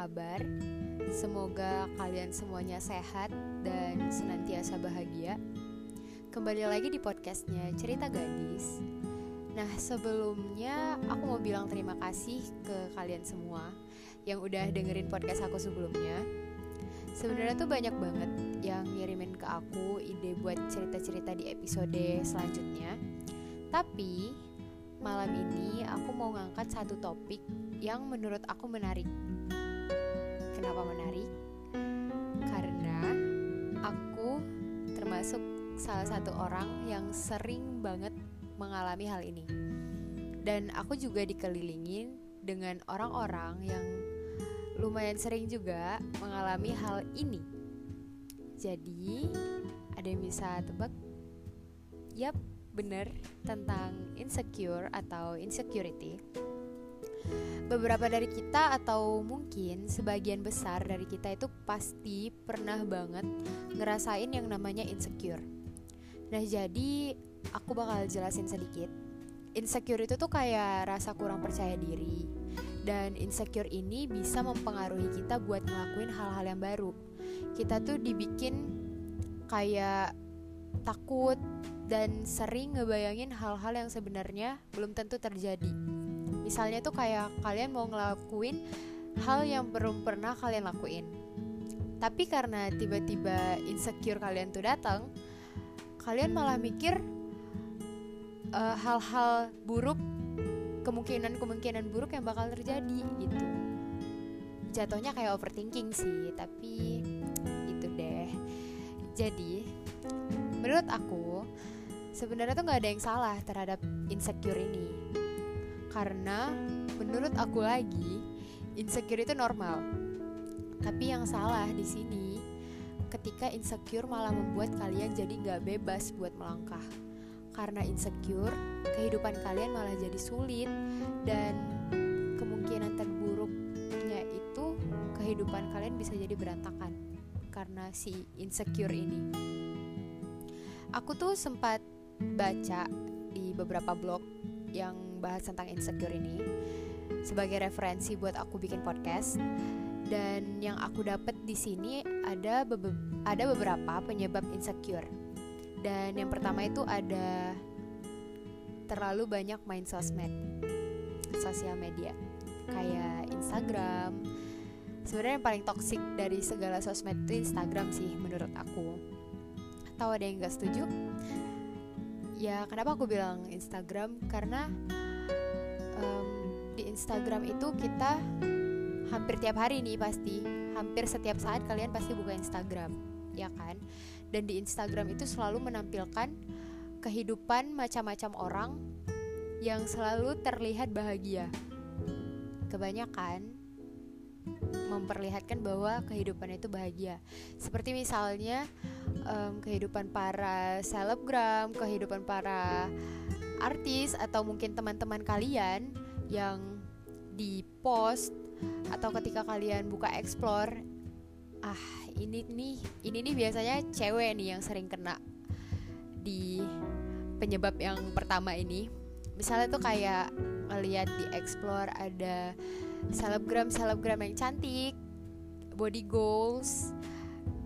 kabar? Semoga kalian semuanya sehat dan senantiasa bahagia. Kembali lagi di podcastnya Cerita Gadis. Nah, sebelumnya aku mau bilang terima kasih ke kalian semua yang udah dengerin podcast aku sebelumnya. Sebenarnya tuh banyak banget yang ngirimin ke aku ide buat cerita-cerita di episode selanjutnya. Tapi malam ini aku mau ngangkat satu topik yang menurut aku menarik. Kenapa menarik? Karena aku termasuk salah satu orang yang sering banget mengalami hal ini. Dan aku juga dikelilingin dengan orang-orang yang lumayan sering juga mengalami hal ini. Jadi, ada yang bisa tebak? Yap, bener tentang insecure atau insecurity beberapa dari kita atau mungkin sebagian besar dari kita itu pasti pernah banget ngerasain yang namanya insecure. Nah, jadi aku bakal jelasin sedikit. Insecure itu tuh kayak rasa kurang percaya diri. Dan insecure ini bisa mempengaruhi kita buat ngelakuin hal-hal yang baru. Kita tuh dibikin kayak takut dan sering ngebayangin hal-hal yang sebenarnya belum tentu terjadi misalnya tuh kayak kalian mau ngelakuin hal yang belum pernah kalian lakuin. Tapi karena tiba-tiba insecure kalian tuh datang kalian malah mikir uh, hal-hal buruk kemungkinan-kemungkinan buruk yang bakal terjadi gitu. Jatuhnya kayak overthinking sih tapi itu deh. Jadi menurut aku sebenarnya tuh nggak ada yang salah terhadap insecure ini karena menurut aku lagi insecure itu normal. Tapi yang salah di sini ketika insecure malah membuat kalian jadi nggak bebas buat melangkah. Karena insecure, kehidupan kalian malah jadi sulit dan kemungkinan terburuknya itu kehidupan kalian bisa jadi berantakan karena si insecure ini. Aku tuh sempat baca di beberapa blog yang bahas tentang insecure ini sebagai referensi buat aku bikin podcast. Dan yang aku dapat di sini ada bebe ada beberapa penyebab insecure. Dan yang pertama itu ada terlalu banyak main sosmed sosial media. Kayak Instagram. Sebenarnya yang paling toksik dari segala sosmed itu Instagram sih menurut aku. Atau ada yang gak setuju? Ya kenapa aku bilang Instagram? Karena um, di Instagram itu kita hampir tiap hari nih pasti hampir setiap saat kalian pasti buka Instagram ya kan? Dan di Instagram itu selalu menampilkan kehidupan macam-macam orang yang selalu terlihat bahagia. Kebanyakan memperlihatkan bahwa kehidupan itu bahagia. Seperti misalnya um, kehidupan para selebgram kehidupan para artis atau mungkin teman-teman kalian yang di post atau ketika kalian buka explore ah ini nih ini nih biasanya cewek nih yang sering kena di penyebab yang pertama ini. Misalnya tuh kayak ngeliat di explore ada selebgram selebgram yang cantik body goals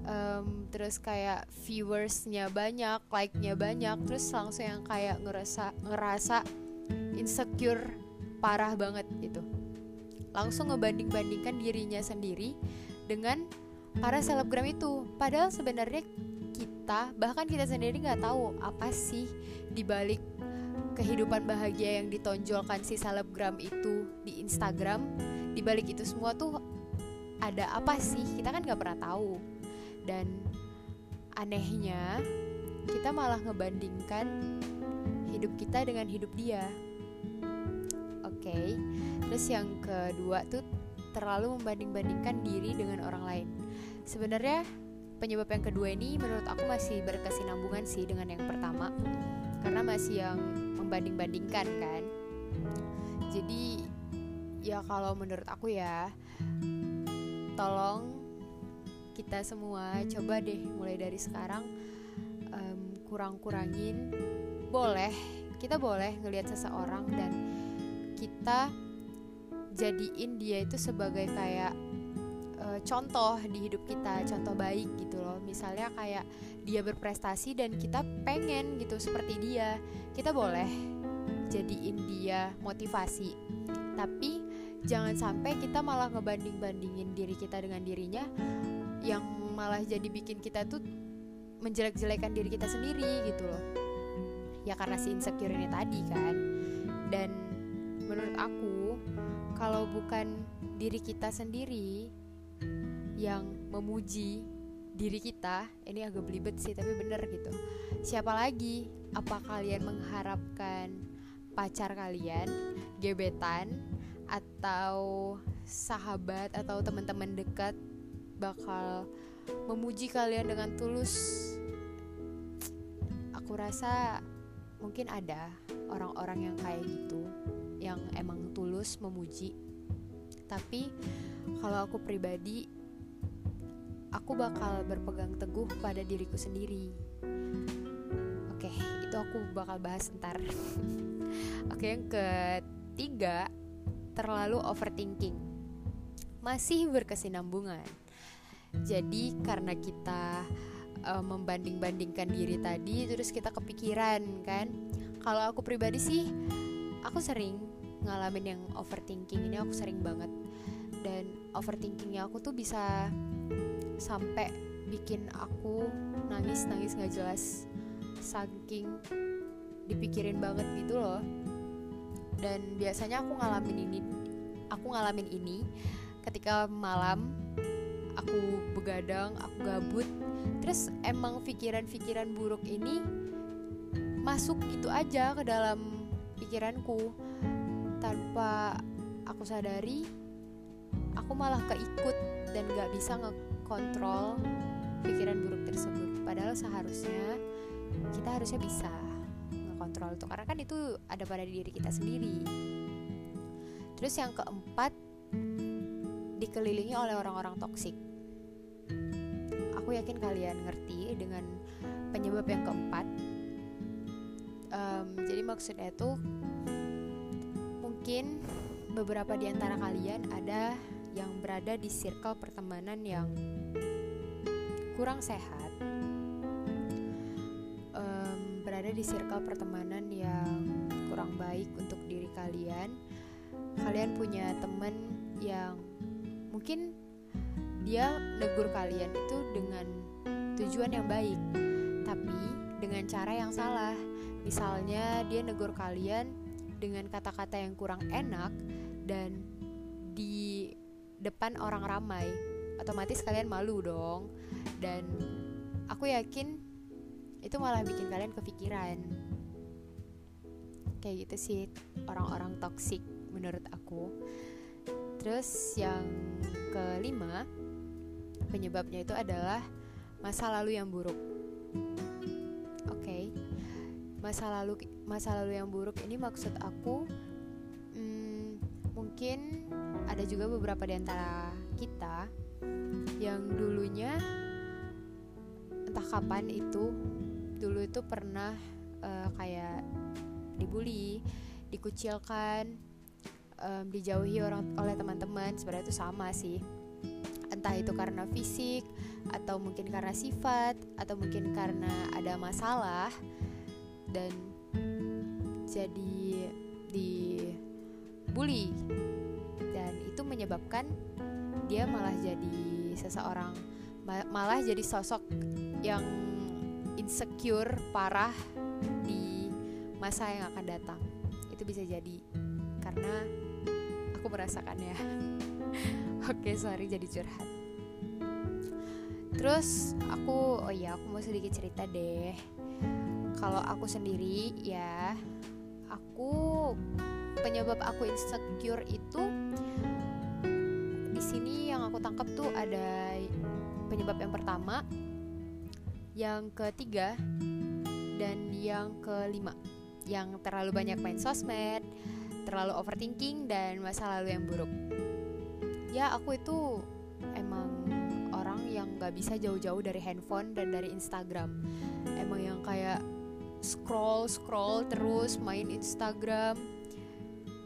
um, terus kayak viewersnya banyak, like-nya banyak, terus langsung yang kayak ngerasa ngerasa insecure parah banget gitu. Langsung ngebanding-bandingkan dirinya sendiri dengan para selebgram itu. Padahal sebenarnya kita bahkan kita sendiri nggak tahu apa sih dibalik kehidupan bahagia yang ditonjolkan si selebgram itu di Instagram. Dibalik itu semua tuh ada apa sih? Kita kan nggak pernah tahu dan anehnya kita malah ngebandingkan hidup kita dengan hidup dia. Oke okay. terus yang kedua tuh terlalu membanding-bandingkan diri dengan orang lain. Sebenarnya penyebab yang kedua ini menurut aku masih berkesinambungan sih dengan yang pertama. Karena masih yang membanding-bandingkan kan. Jadi ya kalau menurut aku ya tolong kita semua. Coba deh mulai dari sekarang um, kurang-kurangin. Boleh kita boleh ngelihat seseorang dan kita jadiin dia itu sebagai kayak uh, contoh di hidup kita contoh baik gitu loh. Misalnya kayak dia berprestasi dan kita pengen gitu seperti dia kita boleh jadiin dia motivasi. Tapi jangan sampai kita malah ngebanding bandingin diri kita dengan dirinya yang malah jadi bikin kita tuh menjelek-jelekan diri kita sendiri gitu loh. Ya karena si insecure ini tadi kan. Dan menurut aku kalau bukan diri kita sendiri yang memuji diri kita ini agak belibet sih tapi bener gitu. Siapa lagi? Apa kalian mengharapkan pacar kalian gebetan atau sahabat atau teman-teman dekat bakal memuji kalian dengan tulus. Aku rasa mungkin ada orang-orang yang kayak gitu yang emang tulus memuji. Tapi kalau aku pribadi aku bakal berpegang teguh pada diriku sendiri. Oke itu aku bakal bahas ntar. Oke yang ketiga terlalu overthinking. Masih berkesinambungan jadi karena kita uh, membanding-bandingkan diri tadi terus kita kepikiran kan? Kalau aku pribadi sih aku sering ngalamin yang overthinking. Ini aku sering banget. Dan overthinkingnya aku tuh bisa sampai bikin aku nangis nangis nggak jelas. Saking dipikirin banget gitu loh. Dan biasanya aku ngalamin ini aku ngalamin ini ketika malam aku begadang aku gabut. Terus emang pikiran-pikiran buruk ini masuk gitu aja ke dalam pikiranku. Tanpa aku sadari aku malah keikut dan gak bisa ngekontrol pikiran buruk tersebut. Padahal seharusnya kita harusnya bisa ngekontrol itu karena kan itu ada pada diri kita sendiri. Terus yang keempat dikelilingi oleh orang-orang toksik. Aku yakin kalian ngerti dengan penyebab yang keempat. Um, jadi maksudnya itu mungkin beberapa di antara kalian ada yang berada di circle pertemanan yang kurang sehat, um, berada di circle pertemanan yang kurang baik untuk diri kalian. Kalian punya temen yang mungkin dia negur kalian itu dengan tujuan yang baik, tapi dengan cara yang salah. Misalnya dia negur kalian dengan kata-kata yang kurang enak dan di depan orang ramai otomatis kalian malu dong. Dan aku yakin itu malah bikin kalian kepikiran. Kayak gitu sih orang-orang toksik menurut aku terus yang kelima penyebabnya itu adalah masa lalu yang buruk oke okay. masa lalu masa lalu yang buruk ini maksud aku hmm, mungkin ada juga beberapa di antara kita yang dulunya entah kapan itu dulu itu pernah uh, kayak dibully, dikucilkan, um, dijauhi orang oleh teman-teman sebenarnya itu sama sih. Entah itu karena fisik atau mungkin karena sifat atau mungkin karena ada masalah dan jadi dibully. Itu menyebabkan dia malah jadi seseorang malah jadi sosok yang insecure parah di masa yang akan datang. Itu bisa jadi karena aku merasakannya oke sorry jadi curhat. Terus aku oh ya aku mau sedikit cerita deh. Kalau aku sendiri ya aku penyebab aku insecure itu sini yang aku tangkap tuh ada penyebab yang pertama, yang ketiga, dan yang kelima. Yang terlalu banyak main sosmed, terlalu overthinking dan masa lalu yang buruk. Ya aku itu emang orang yang gak bisa jauh-jauh dari handphone dan dari Instagram. Emang yang kayak scroll scroll terus main Instagram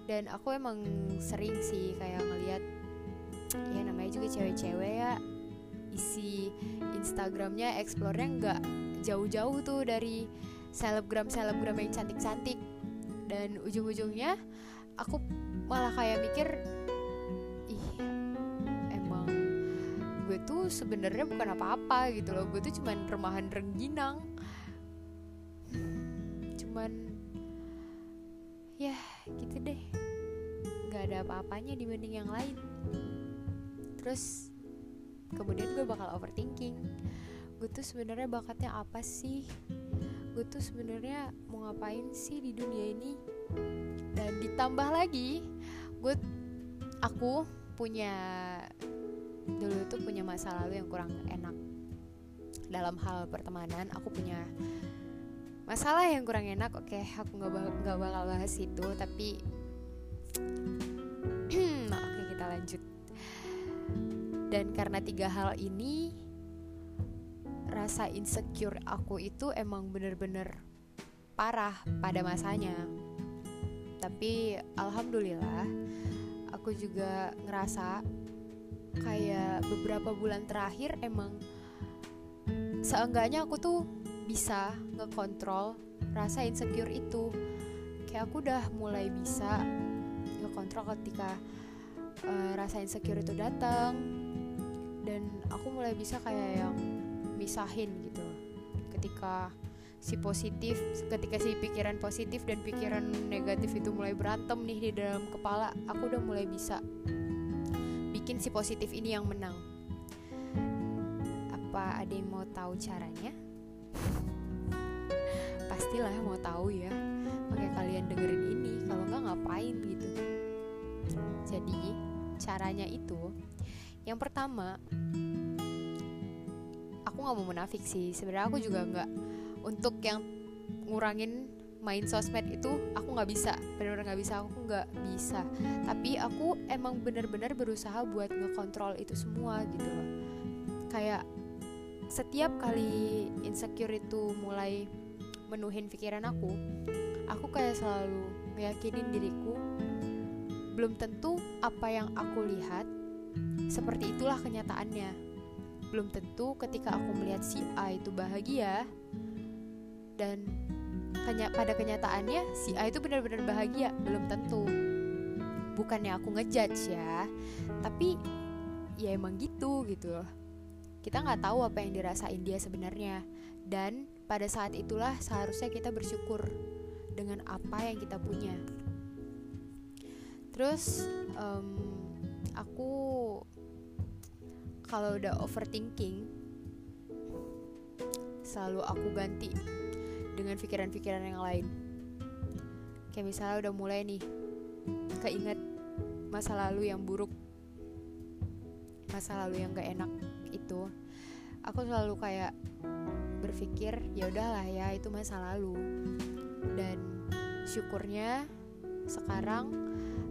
dan aku emang sering sih kayak ngeliat ya namanya juga cewek-cewek ya isi Instagramnya explore-nya nggak jauh-jauh tuh dari selebgram selebgram yang cantik-cantik dan ujung-ujungnya aku malah kayak mikir ih emang gue tuh sebenarnya bukan apa-apa gitu loh. Gue tuh cuman remahan rengginang. Cuman ya gitu deh. Nggak ada apa-apanya dibanding yang lain. Terus kemudian gue bakal overthinking. Gue tuh sebenarnya bakatnya apa sih gue tuh sebenarnya mau ngapain sih di dunia ini? Dan ditambah lagi gue aku punya dulu tuh punya masa lalu yang kurang enak. Dalam hal pertemanan aku punya masalah yang kurang enak oke aku nggak nggak bakal bahas itu tapi oke kita lanjut. Dan karena tiga hal ini rasa insecure aku itu emang bener-bener parah pada masanya. Tapi alhamdulillah aku juga ngerasa kayak beberapa bulan terakhir emang seenggaknya aku tuh bisa ngekontrol rasa insecure itu. Kayak aku udah mulai bisa ngekontrol ketika uh, rasa insecure itu datang dan aku mulai bisa kayak yang misahin gitu. Ketika si positif ketika si pikiran positif dan pikiran negatif itu mulai berantem nih di dalam kepala aku udah mulai bisa bikin si positif ini yang menang. Apa ada yang mau tahu caranya? Pastilah mau tahu ya. Makanya kalian dengerin ini. Kalau nggak ngapain gitu? Jadi caranya itu yang pertama nggak mau munafik sih. Sebenarnya aku juga nggak untuk yang ngurangin main sosmed itu aku nggak bisa. Benar-benar nggak bisa aku nggak bisa. Tapi aku emang bener-bener berusaha buat ngekontrol itu semua gitu loh. Kayak setiap kali insecure itu mulai menuhin pikiran aku aku kayak selalu meyakinin diriku belum tentu apa yang aku lihat seperti itulah kenyataannya belum tentu ketika aku melihat si A itu bahagia dan kenya pada kenyataannya si A itu benar-benar bahagia belum tentu. Bukannya aku ngejudge ya tapi ya emang gitu gitu loh. Kita nggak tahu apa yang dirasain dia sebenarnya dan pada saat itulah seharusnya kita bersyukur dengan apa yang kita punya. Terus um, aku kalau udah overthinking selalu aku ganti dengan pikiran-pikiran yang lain. Kayak misalnya udah mulai nih keinget masa lalu yang buruk masa lalu yang gak enak itu aku selalu kayak berpikir ya udahlah ya itu masa lalu. Dan syukurnya sekarang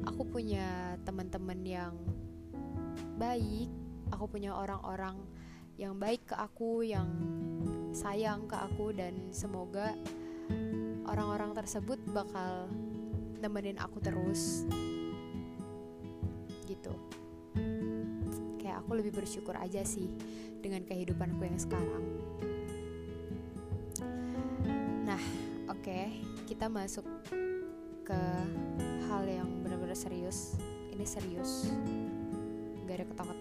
aku punya teman-teman yang baik aku punya orang-orang yang baik ke aku, yang sayang ke aku dan semoga orang-orang tersebut bakal nemenin aku terus. Gitu. Kayak aku lebih bersyukur aja sih dengan kehidupanku yang sekarang. Nah, oke, okay, kita masuk ke hal yang benar-benar serius. Ini serius. Gak ada ketawa-ketawa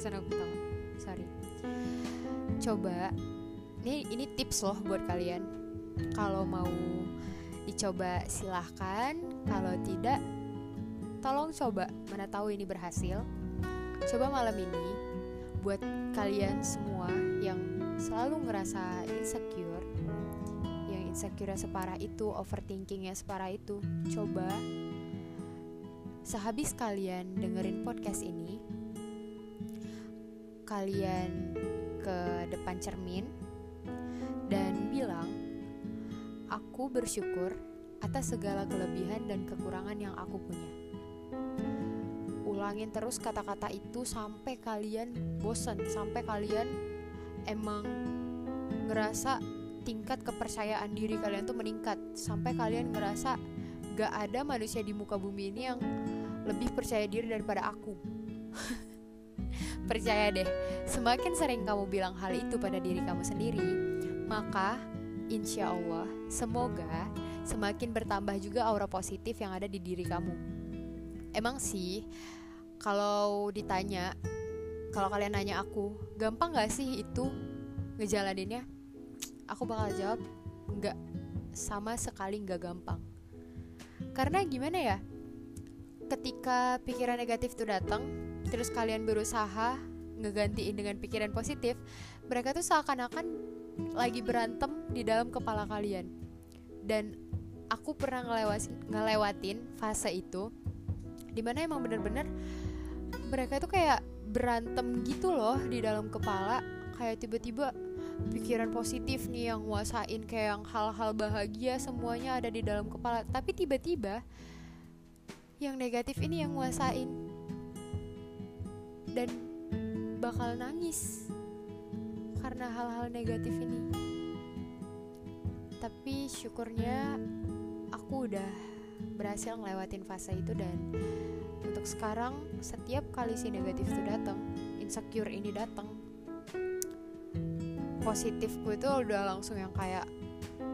barusan aku tahu sorry. Coba ini ini tips loh buat kalian. Kalau mau dicoba silahkan. Kalau tidak tolong coba. Mana tahu ini berhasil. Coba malam ini buat kalian semua yang selalu ngerasa insecure yang insecure separah itu overthinkingnya separah itu coba sehabis kalian dengerin podcast ini, kalian ke depan cermin dan bilang, "Aku bersyukur atas segala kelebihan dan kekurangan yang aku punya." Ulangin terus kata-kata itu sampai kalian bosan, sampai kalian emang ngerasa tingkat kepercayaan diri kalian tuh meningkat, sampai kalian ngerasa gak ada manusia di muka bumi ini yang lebih percaya diri daripada aku. percaya deh, semakin sering kamu bilang hal itu pada diri kamu sendiri, maka insya Allah semoga semakin bertambah juga aura positif yang ada di diri kamu. Emang sih, kalau ditanya, kalau kalian nanya aku, gampang gak sih itu ngejalaninnya? Aku bakal jawab, nggak sama sekali nggak gampang. Karena gimana ya? Ketika pikiran negatif itu datang, terus kalian berusaha ngegantiin dengan pikiran positif, mereka tuh seakan-akan lagi berantem di dalam kepala kalian. Dan aku pernah ngelewatin, ngelewatin fase itu di mana emang bener-bener mereka tuh kayak berantem gitu loh di dalam kepala. Kayak tiba-tiba pikiran positif nih yang nguasain kayak yang hal-hal bahagia semuanya ada di dalam kepala. Tapi tiba-tiba yang negatif ini yang nguasain dan bakal nangis karena hal-hal negatif ini. Tapi syukurnya aku udah berhasil ngelewatin fase itu dan untuk sekarang setiap kali si negatif itu datang insecure ini datang positifku itu udah langsung yang kayak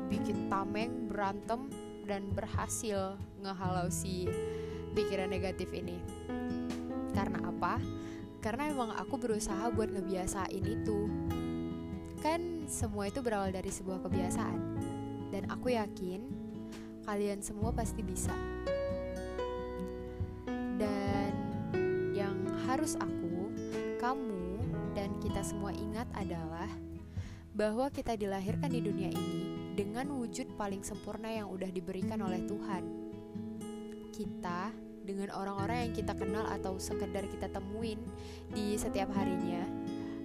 bikin tameng berantem dan berhasil ngehalau si pikiran negatif ini. Karena apa karena emang aku berusaha buat ngebiasain itu. Kan semua itu berawal dari sebuah kebiasaan. Dan aku yakin kalian semua pasti bisa. Dan yang harus aku kamu dan kita semua ingat adalah bahwa kita dilahirkan di dunia ini dengan wujud paling sempurna yang udah diberikan oleh Tuhan. Kita dengan orang-orang yang kita kenal atau sekedar kita temuin di setiap harinya,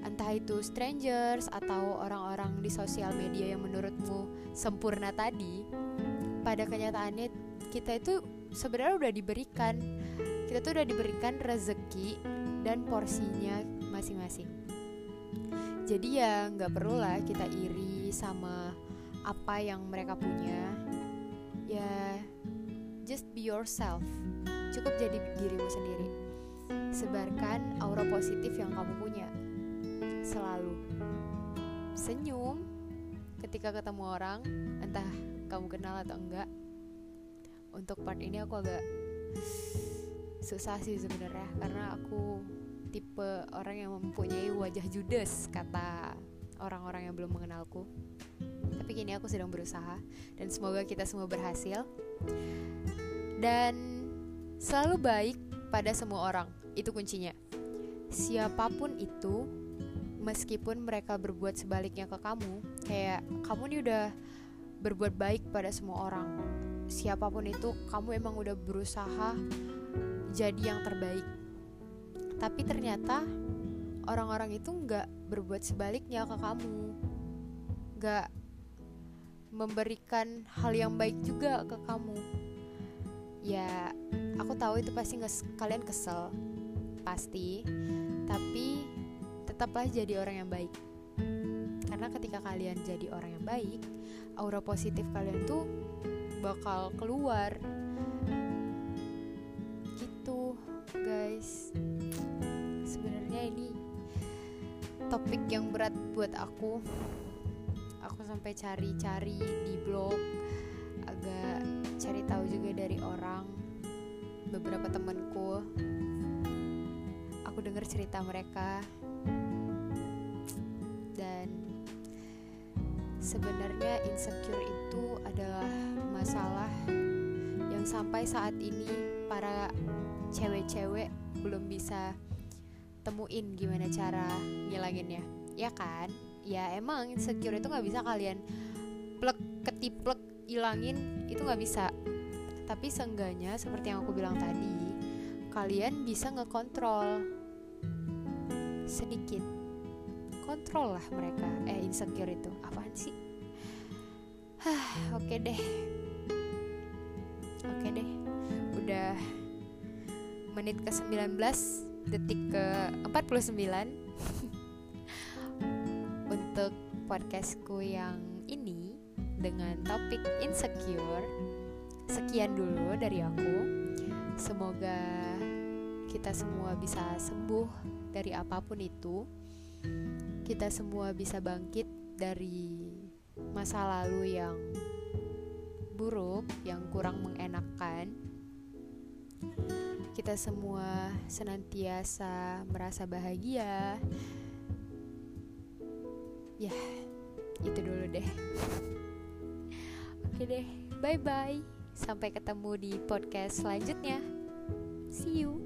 entah itu strangers atau orang-orang di sosial media yang menurutmu sempurna tadi, pada kenyataannya kita itu sebenarnya udah diberikan, kita tuh udah diberikan rezeki dan porsinya masing-masing. Jadi ya nggak perlu lah kita iri sama apa yang mereka punya. Ya just be yourself. Cukup jadi dirimu sendiri. Sebarkan aura positif yang kamu punya. Selalu. Senyum ketika ketemu orang entah kamu kenal atau enggak. Untuk part ini aku agak susah sih sebenarnya karena aku tipe orang yang mempunyai wajah judes kata orang-orang yang belum mengenalku. Tapi kini aku sedang berusaha dan semoga kita semua berhasil. Dan selalu baik pada semua orang itu kuncinya. Siapa pun itu meskipun mereka berbuat sebaliknya ke kamu kayak kamu nih udah berbuat baik pada semua orang. Siapa pun itu kamu emang udah berusaha jadi yang terbaik. Tapi ternyata orang-orang itu nggak berbuat sebaliknya ke kamu. Nggak memberikan hal yang baik juga ke kamu. Ya aku tahu itu pasti nggak kalian kesel. Pasti. Tapi tetaplah jadi orang yang baik. Karena ketika kalian jadi orang yang baik aura positif kalian tuh bakal keluar topik yang berat buat aku. Aku sampai cari-cari di blog agak cari tahu juga dari orang beberapa temanku. Aku dengar cerita mereka. Dan sebenarnya insecure itu adalah masalah yang sampai saat ini para cewek-cewek belum bisa temuin gimana cara ngilanginnya. Ya kan? Ya emang insecure itu nggak bisa kalian plek ketiplek ilangin itu nggak bisa. Tapi seenggaknya seperti yang aku bilang tadi kalian bisa ngekontrol sedikit. Kontrol lah mereka. Eh insecure itu. Apaan sih? Hah, oke okay deh. Oke okay deh. Udah menit ke 19 detik ke 49 untuk podcastku yang ini dengan topik insecure. Sekian dulu dari aku. semoga kita semua bisa sembuh dari apa pun itu kita semua bisa bangkit dari masa lalu yang buruk, yang kurang mengenakan. Kita semua senantiasa merasa bahagia. Ya, itu dulu deh. Oke deh, bye bye. Sampai ketemu di podcast selanjutnya. See you.